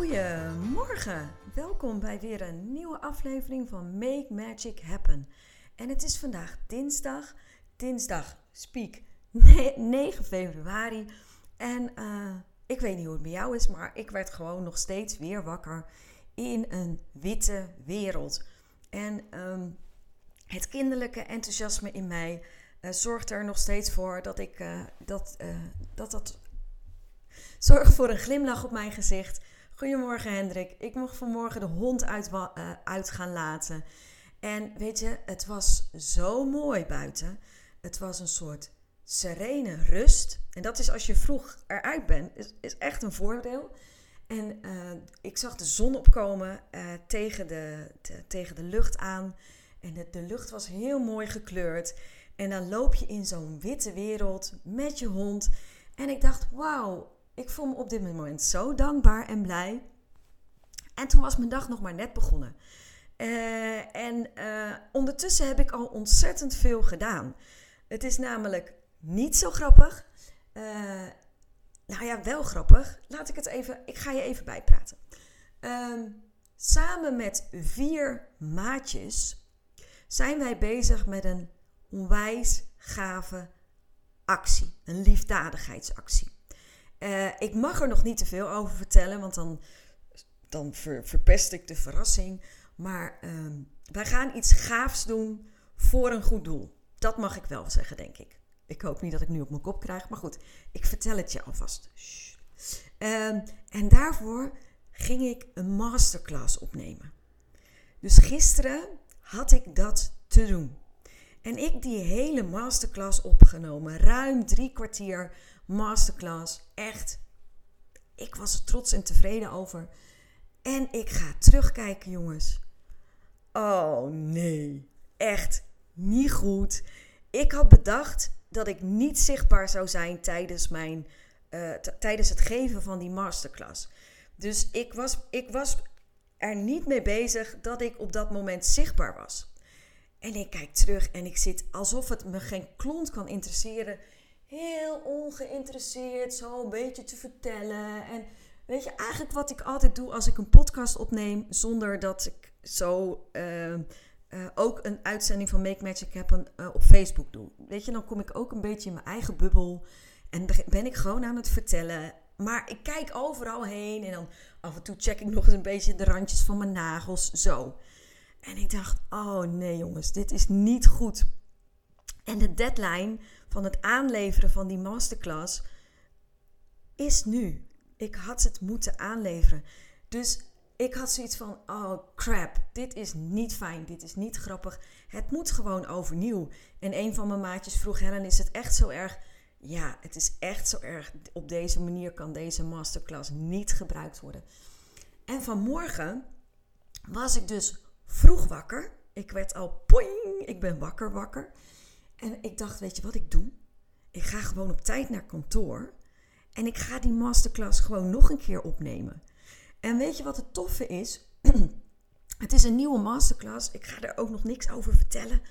Goedemorgen, welkom bij weer een nieuwe aflevering van Make Magic Happen. En het is vandaag dinsdag, dinsdag speak 9 februari. En uh, ik weet niet hoe het bij jou is, maar ik werd gewoon nog steeds weer wakker in een witte wereld. En um, het kinderlijke enthousiasme in mij uh, zorgt er nog steeds voor dat ik uh, dat, dat dat zorgt voor een glimlach op mijn gezicht. Goedemorgen Hendrik. Ik mocht vanmorgen de hond uit, uit gaan laten. En weet je, het was zo mooi buiten. Het was een soort serene rust. En dat is als je vroeg eruit bent, is, echt een voordeel. En uh, ik zag de zon opkomen uh, tegen, de, te, tegen de lucht aan. En de, de lucht was heel mooi gekleurd. En dan loop je in zo'n witte wereld met je hond. En ik dacht, wauw, ik voel me op dit moment zo dankbaar en blij. En toen was mijn dag nog maar net begonnen. Uh, en ondertussen heb ik al ontzettend veel gedaan. Het is namelijk niet zo grappig. Uh, nou ja, wel grappig. Laat ik het even. Ik ga je even bijpraten. Um, samen met vier maatjes zijn wij bezig met een onwijs gave actie. Een liefdadigheidsactie. Uh, ik mag er nog niet te veel over vertellen, want dan, dan ver, verpest ik de verrassing. Maar um, wij gaan iets gaafs doen voor een goed doel. Dat mag ik wel zeggen, denk ik. Ik hoop niet dat ik nu op mijn kop krijg, maar goed, ik vertel het je alvast. Um, en daarvoor ging ik een masterclass opnemen. Dus gisteren had ik dat te doen. En ik die hele masterclass opgenomen, ruim drie kwartier masterclass. Echt, ik was er trots en tevreden over. En ik ga terugkijken, jongens. Oh nee, echt niet goed. Ik had bedacht dat ik niet zichtbaar zou zijn tijdens, mijn, uh, tijdens het geven van die masterclass. Dus ik was, ik was er niet mee bezig dat ik op dat moment zichtbaar was. En ik kijk terug en ik zit alsof het me geen klont kan interesseren. Heel ongeïnteresseerd, zo een beetje te vertellen. En weet je, eigenlijk wat ik altijd doe als ik een podcast opneem, zonder dat ik zo. Uh, uh, ook een uitzending van Make Magic Happen uh, op Facebook doen. Weet je, dan kom ik ook een beetje in mijn eigen bubbel. En ben ik gewoon aan het vertellen. Maar ik kijk overal heen. En dan af en toe check ik nog eens een beetje de randjes van mijn nagels. Zo. En ik dacht, oh nee jongens, dit is niet goed. En de deadline van het aanleveren van die masterclass is nu. Ik had het moeten aanleveren. Dus ik had zoiets van: oh crap, dit is niet fijn, dit is niet grappig. Het moet gewoon overnieuw. En een van mijn maatjes vroeg: Helen, is het echt zo erg? Ja, het is echt zo erg. Op deze manier kan deze masterclass niet gebruikt worden. En vanmorgen was ik dus vroeg wakker. Ik werd al poing, ik ben wakker wakker. En ik dacht, weet je wat ik doe? Ik ga gewoon op tijd naar kantoor. En ik ga die masterclass gewoon nog een keer opnemen. En weet je wat het toffe is? het is een nieuwe masterclass. Ik ga er ook nog niks over vertellen.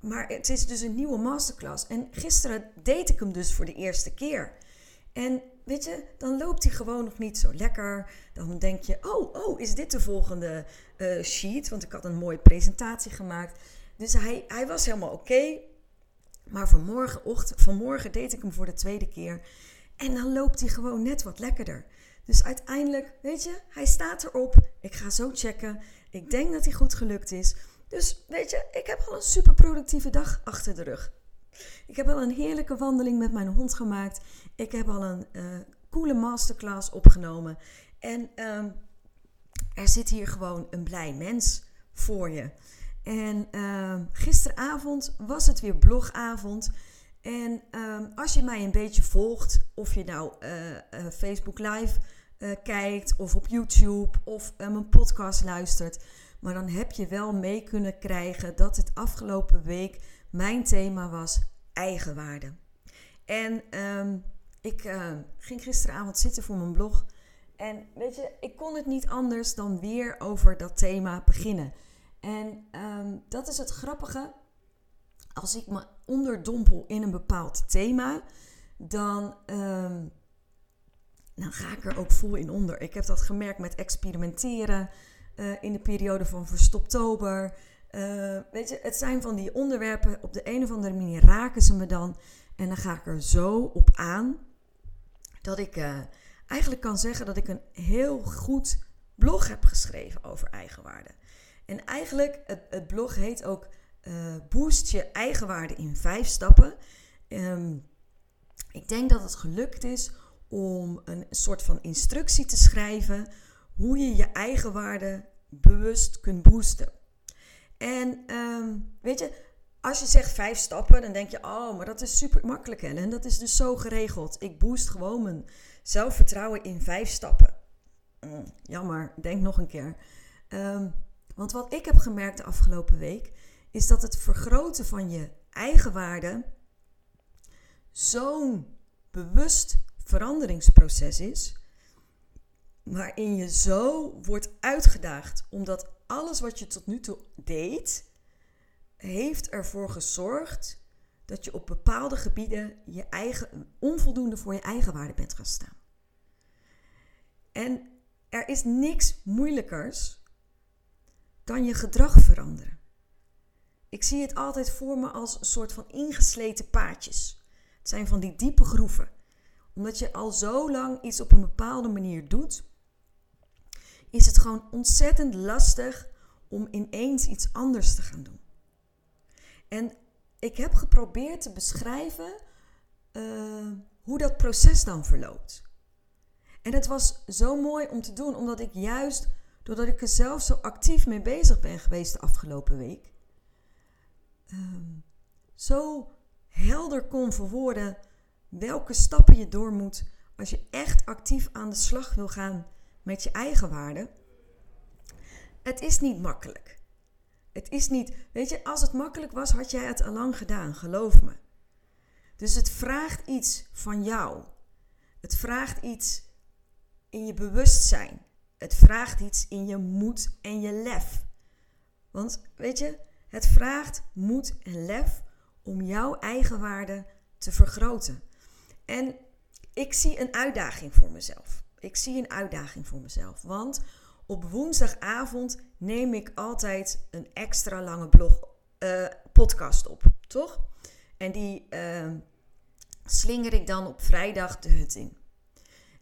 Maar het is dus een nieuwe masterclass. En gisteren deed ik hem dus voor de eerste keer. En weet je, dan loopt hij gewoon nog niet zo lekker. Dan denk je, oh, oh, is dit de volgende uh, sheet? Want ik had een mooie presentatie gemaakt. Dus hij, hij was helemaal oké. Maar vanmorgen, vanmorgen deed ik hem voor de tweede keer. En dan loopt hij gewoon net wat lekkerder. Dus uiteindelijk, weet je, hij staat erop. Ik ga zo checken. Ik denk dat hij goed gelukt is. Dus weet je, ik heb al een super productieve dag achter de rug. Ik heb al een heerlijke wandeling met mijn hond gemaakt. Ik heb al een uh, coole masterclass opgenomen. En um, er zit hier gewoon een blij mens voor je. En uh, gisteravond was het weer blogavond. En ehm, als je mij een beetje volgt, of je nou uh, Facebook Live kijkt, of op YouTube, of mijn podcast luistert, maar dan heb je wel mee kunnen krijgen dat het afgelopen week mijn thema was eigenwaarde. En um, ik ging gisteravond zitten voor mijn blog. En weet je, ik kon het niet anders dan weer over dat thema beginnen. En um, dat is het grappige. Als ik me onderdompel in een bepaald thema, dan, dan ga ik er ook vol in onder. Ik heb dat gemerkt met experimenteren uh, in de periode van Verstoptober. Uh, weet je, het zijn van die onderwerpen, op de een of andere manier raken ze me dan. En dan ga ik er zo op aan dat ik uh, eigenlijk kan zeggen dat ik een heel goed blog heb geschreven over eigenwaarde. En eigenlijk, het, het blog heet ook uh, Boost je eigenwaarde in vijf stappen. Um, ik denk dat het gelukt is om een soort van instructie te schrijven hoe je je eigenwaarde bewust kunt boosten. En um, weet je, als je zegt vijf stappen, dan denk je, oh, maar dat is super makkelijk. En dat is dus zo geregeld. Ik boost gewoon mijn zelfvertrouwen in vijf stappen. Mm, jammer, denk nog een keer. Um, want wat ik heb gemerkt de afgelopen week, is dat het vergroten van je eigen waarde zo'n bewust veranderingsproces is, waarin je zo wordt uitgedaagd, omdat alles wat je tot nu toe deed, heeft ervoor gezorgd dat je op bepaalde gebieden je eigen, onvoldoende voor je eigen waarde bent gaan staan. En er is niks moeilijkers dan je gedrag veranderen. Ik zie het altijd voor me als een soort van ingesleten paadjes. Het zijn van die diepe groeven. Omdat je al zo lang iets op een bepaalde manier doet, is het gewoon ontzettend lastig om ineens iets anders te gaan doen. En ik heb geprobeerd te beschrijven uh, hoe dat proces dan verloopt. En het was zo mooi om te doen, omdat ik juist, doordat ik er zelf zo actief mee bezig ben geweest de afgelopen week, um, zo helder kon verwoorden welke stappen je door moet als je echt actief aan de slag wil gaan met je eigen waarde. Het is niet makkelijk. Het is niet, weet je, als het makkelijk was, had jij het al lang gedaan, geloof me. Dus het vraagt iets van jou. Het vraagt iets in je bewustzijn. Het vraagt iets in je moed en je lef. Want weet je, het vraagt moed en lef om jouw eigen waarde te vergroten. En ik zie een uitdaging voor mezelf. Ik zie een uitdaging voor mezelf. Want op woensdagavond neem ik altijd een extra lange blog, uh, podcast op, toch? En die uh, slinger ik dan op vrijdag de hut in.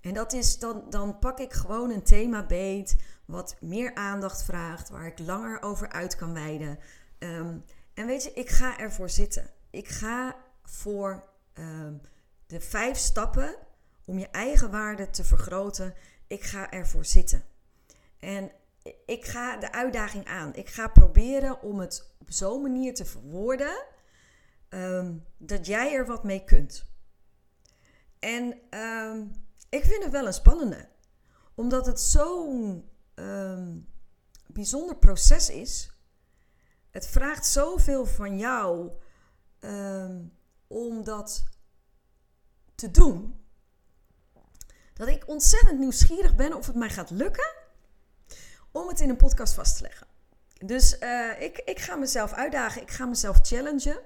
En dat is dan, dan pak ik gewoon een thema beet wat meer aandacht vraagt, waar ik langer over uit kan wijden. Um, en weet je, ik ga ervoor zitten. Ik ga voor um, de vijf stappen om je eigen waarde te vergroten. Ik ga ervoor zitten. En ik ga de uitdaging aan. Ik ga proberen om het op zo'n manier te verwoorden um, dat jij er wat mee kunt. En um, ik vind het wel een spannende. Omdat het zo'n um, bijzonder proces is. Het vraagt zoveel van jou om dat te doen. Dat ik ontzettend nieuwsgierig ben of het mij gaat lukken om het in een podcast vast te leggen. Dus uh, ik, ik ga mezelf uitdagen, ik ga mezelf challengen.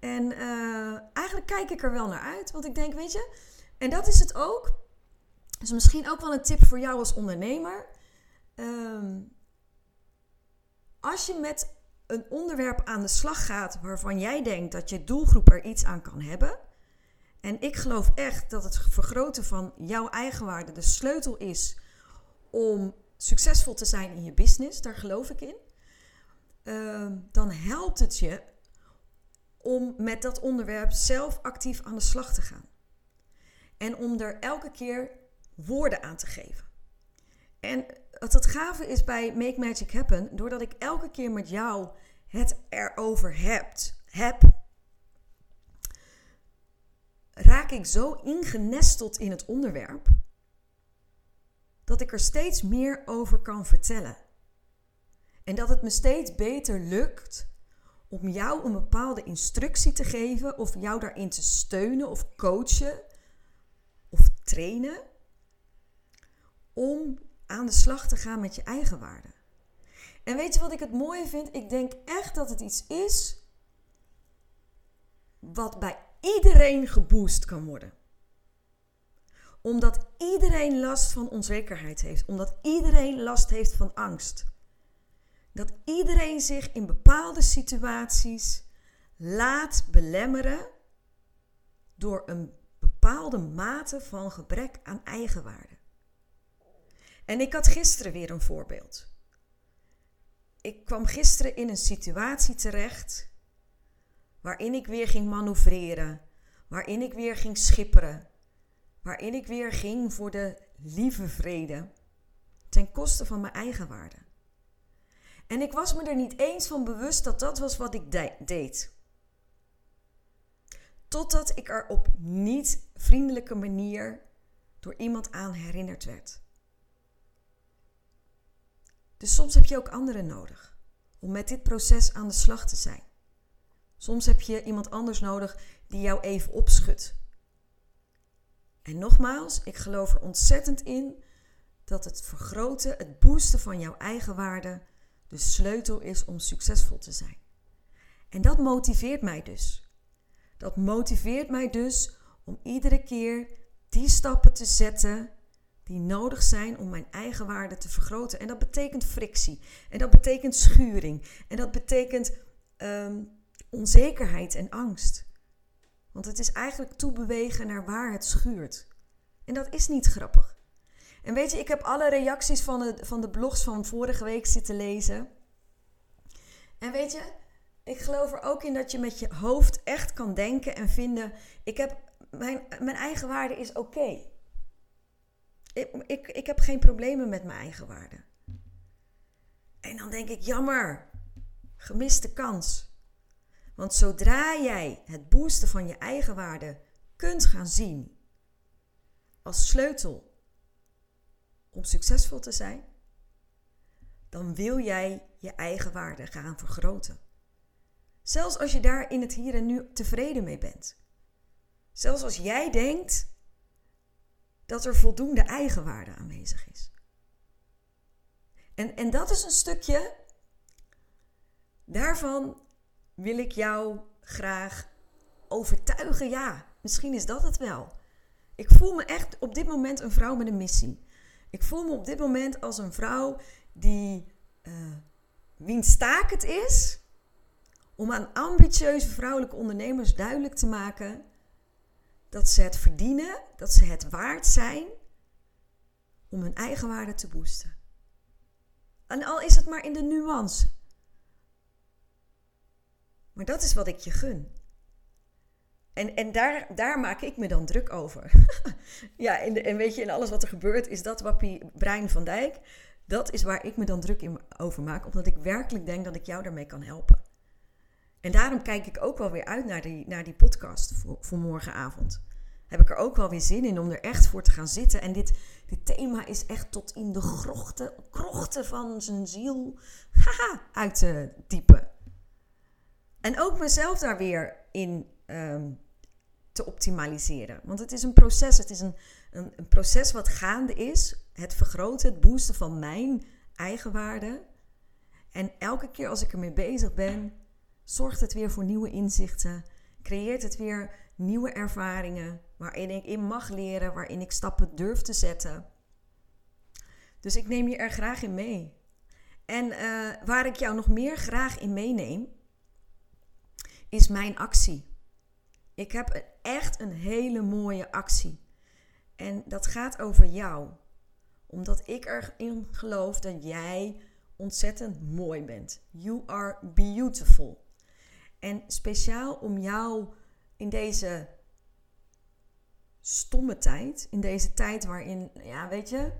En uh, eigenlijk kijk ik er wel naar uit, want ik denk, weet je, en dat is het ook. Dus misschien ook wel een tip voor jou als ondernemer. Um, als je met een onderwerp aan de slag gaat waarvan jij denkt dat je doelgroep er iets aan kan hebben. En ik geloof echt dat het vergroten van jouw eigenwaarde de sleutel is om succesvol te zijn in je business. Daar geloof ik in. Um, dan helpt het je om met dat onderwerp zelf actief aan de slag te gaan. En om er elke keer woorden aan te geven. En wat het gave is bij Make Magic Happen, doordat ik elke keer met jou het erover hebt, heb, raak ik zo ingenesteld in het onderwerp dat ik er steeds meer over kan vertellen. En dat het me steeds beter lukt om jou een bepaalde instructie te geven of jou daarin te steunen of coachen of trainen om aan de slag te gaan met je eigen waarde. En weet je wat ik het mooie vind? Ik denk echt dat het iets is wat bij iedereen geboost kan worden. Omdat iedereen last van onzekerheid heeft. Omdat iedereen last heeft van angst. Dat iedereen zich in bepaalde situaties laat belemmeren door een bepaalde mate van gebrek aan eigenwaarde. En ik had gisteren weer een voorbeeld. Ik kwam gisteren in een situatie terecht waarin ik weer ging manoeuvreren, waarin ik weer ging schipperen, waarin ik weer ging voor de lieve vrede, ten koste van mijn eigen waarde. En ik was me er niet eens van bewust dat dat was wat ik de deed. Totdat ik er op niet vriendelijke manier door iemand aan herinnerd werd. Dus soms heb je ook anderen nodig om met dit proces aan de slag te zijn. Soms heb je iemand anders nodig die jou even opschudt. En nogmaals, ik geloof er ontzettend in dat het vergroten, het boosten van jouw eigen waarde de sleutel is om succesvol te zijn. En dat motiveert mij dus. Dat motiveert mij dus om iedere keer die stappen te zetten die nodig zijn om mijn eigen waarde te vergroten. En dat betekent frictie. En dat betekent schuring. En dat betekent ehm, onzekerheid en angst. Want het is eigenlijk toebewegen naar waar het schuurt. En dat is niet grappig. En weet je, ik heb alle reacties van de, van de blogs van vorige week zitten lezen. En weet je, ik geloof er ook in dat je met je hoofd echt kan denken en vinden: ik heb, mijn, mijn eigen waarde is oké. Ik, ik, ik heb geen problemen met mijn eigen waarde. En dan denk ik: jammer, gemiste kans. Want zodra jij het boosten van je eigen waarde kunt gaan zien als sleutel om succesvol te zijn, dan wil jij je eigen waarde gaan vergroten. Zelfs als je daar in het hier en nu tevreden mee bent. Zelfs als jij denkt dat er voldoende eigenwaarde aanwezig is. En, en dat is een stukje, daarvan wil ik jou graag overtuigen. Ja, misschien is dat het wel. Ik voel me echt op dit moment een vrouw met een missie. Ik voel me op dit moment als een vrouw die uh, wiens taak het is om aan ambitieuze vrouwelijke ondernemers duidelijk te maken dat ze het verdienen, dat ze het waard zijn om hun eigen waarde te boosten. En al is het maar in de nuance. Maar dat is wat ik je gun. En, en daar, daar maak ik me dan druk over. ja, en, en weet je, in alles wat er gebeurt, is dat wappie Brein van Dijk. Dat is waar ik me dan druk in over maak, omdat ik werkelijk denk dat ik jou daarmee kan helpen. En daarom kijk ik ook wel weer uit naar die, naar die podcast voor, voor morgenavond. Heb ik er ook wel weer zin in om er echt voor te gaan zitten. En dit, dit thema is echt tot in de grochten, krochten van zijn ziel haha, uit te typen. En ook mezelf daar weer in ehm, te optimaliseren. Want het is een proces. Het is een, een, een, proces wat gaande is. Het vergroten, het boosten van mijn eigen waarde. En elke keer als ik ermee bezig ben, zorgt het weer voor nieuwe inzichten. Creëert het weer nieuwe ervaringen waarin ik in mag leren, waarin ik stappen durf te zetten. Dus ik neem je er graag in mee. En uh, waar ik jou nog meer graag in meeneem, is mijn actie. Ik heb echt een hele mooie actie. En dat gaat over jou. Omdat ik erin geloof dat jij ontzettend mooi bent. You are beautiful. En speciaal om jou in deze stomme tijd, in deze tijd waarin, ja, weet je,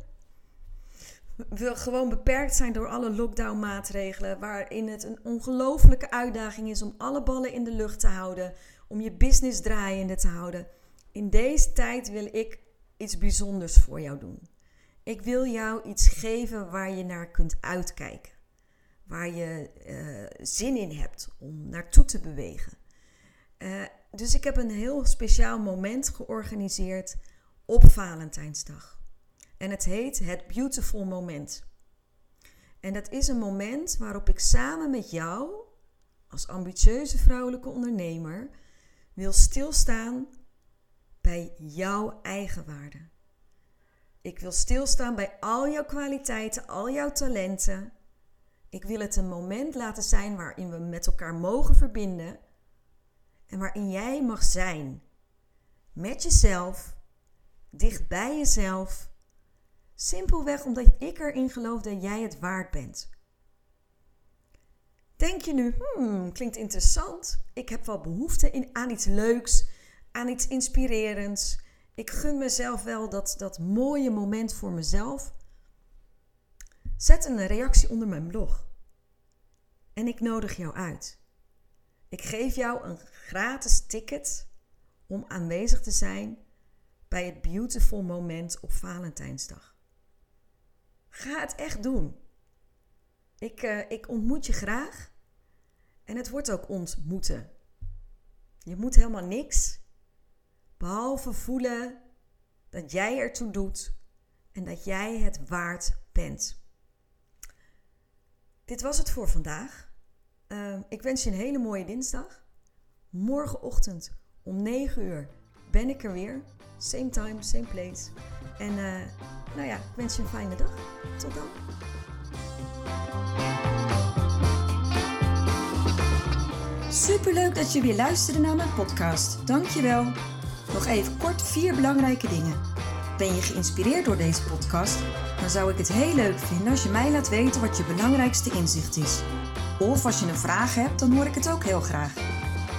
we gewoon beperkt zijn door alle lockdown-maatregelen, waarin het een ongelofelijke uitdaging is om alle ballen in de lucht te houden, om je business draaiende te houden. in deze tijd wil ik iets bijzonders voor jou doen. Ik wil jou iets geven waar je naar kunt uitkijken. Waar je uh, zin in hebt om naartoe te bewegen. Uh, dus ik heb een heel speciaal moment georganiseerd op Valentijnsdag. En het heet het Beautiful Moment. En dat is een moment waarop ik samen met jou, als ambitieuze vrouwelijke ondernemer, wil stilstaan bij jouw eigen waarde. Ik wil stilstaan bij al jouw kwaliteiten, al jouw talenten. Ik wil het een moment laten zijn waarin we met elkaar mogen verbinden en waarin jij mag zijn. Met jezelf, dicht bij jezelf. Simpelweg omdat ik erin geloof dat jij het waard bent. Denk je nu, hmm, klinkt interessant. Ik heb wel behoefte aan iets leuks, aan iets inspirerends. Ik gun mezelf wel dat, dat mooie moment voor mezelf. Zet een reactie onder mijn blog. En ik nodig jou uit. Ik geef jou een gratis ticket om aanwezig te zijn bij het beautiful moment op Valentijnsdag. Ga het echt doen. Ik, uh, ik ontmoet je graag en het wordt ook ontmoeten. Je moet helemaal niks behalve voelen dat jij ertoe doet en dat jij het waard bent. Dit was het voor vandaag. Uh, ik wens je een hele mooie dinsdag. Morgenochtend om 9 uur ben ik er weer. Same time, same place. En uh, nou ja, ik wens je een fijne dag. Tot dan. Superleuk dat je weer luisterde naar mijn podcast. Dankjewel. Nog even kort vier belangrijke dingen. Ben je geïnspireerd door deze podcast? Dan zou ik het heel leuk vinden als je mij laat weten wat je belangrijkste inzicht is. Of als je een vraag hebt, dan hoor ik het ook heel graag.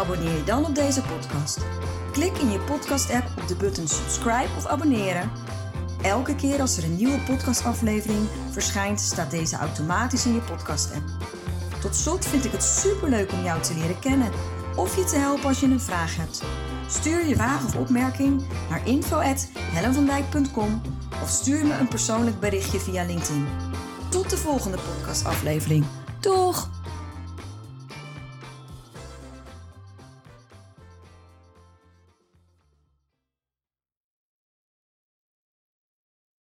Abonneer je dan op deze podcast. Klik in je podcast-app op de button subscribe of abonneren. Elke keer als er een nieuwe podcastaflevering verschijnt, staat deze automatisch in je podcast-app. Tot slot vind ik het superleuk om jou te leren kennen of je te helpen als je een vraag hebt. Stuur je vraag of opmerking naar info.hellenvandijk.com of stuur me een persoonlijk berichtje via LinkedIn. Tot de volgende podcastaflevering. Doeg!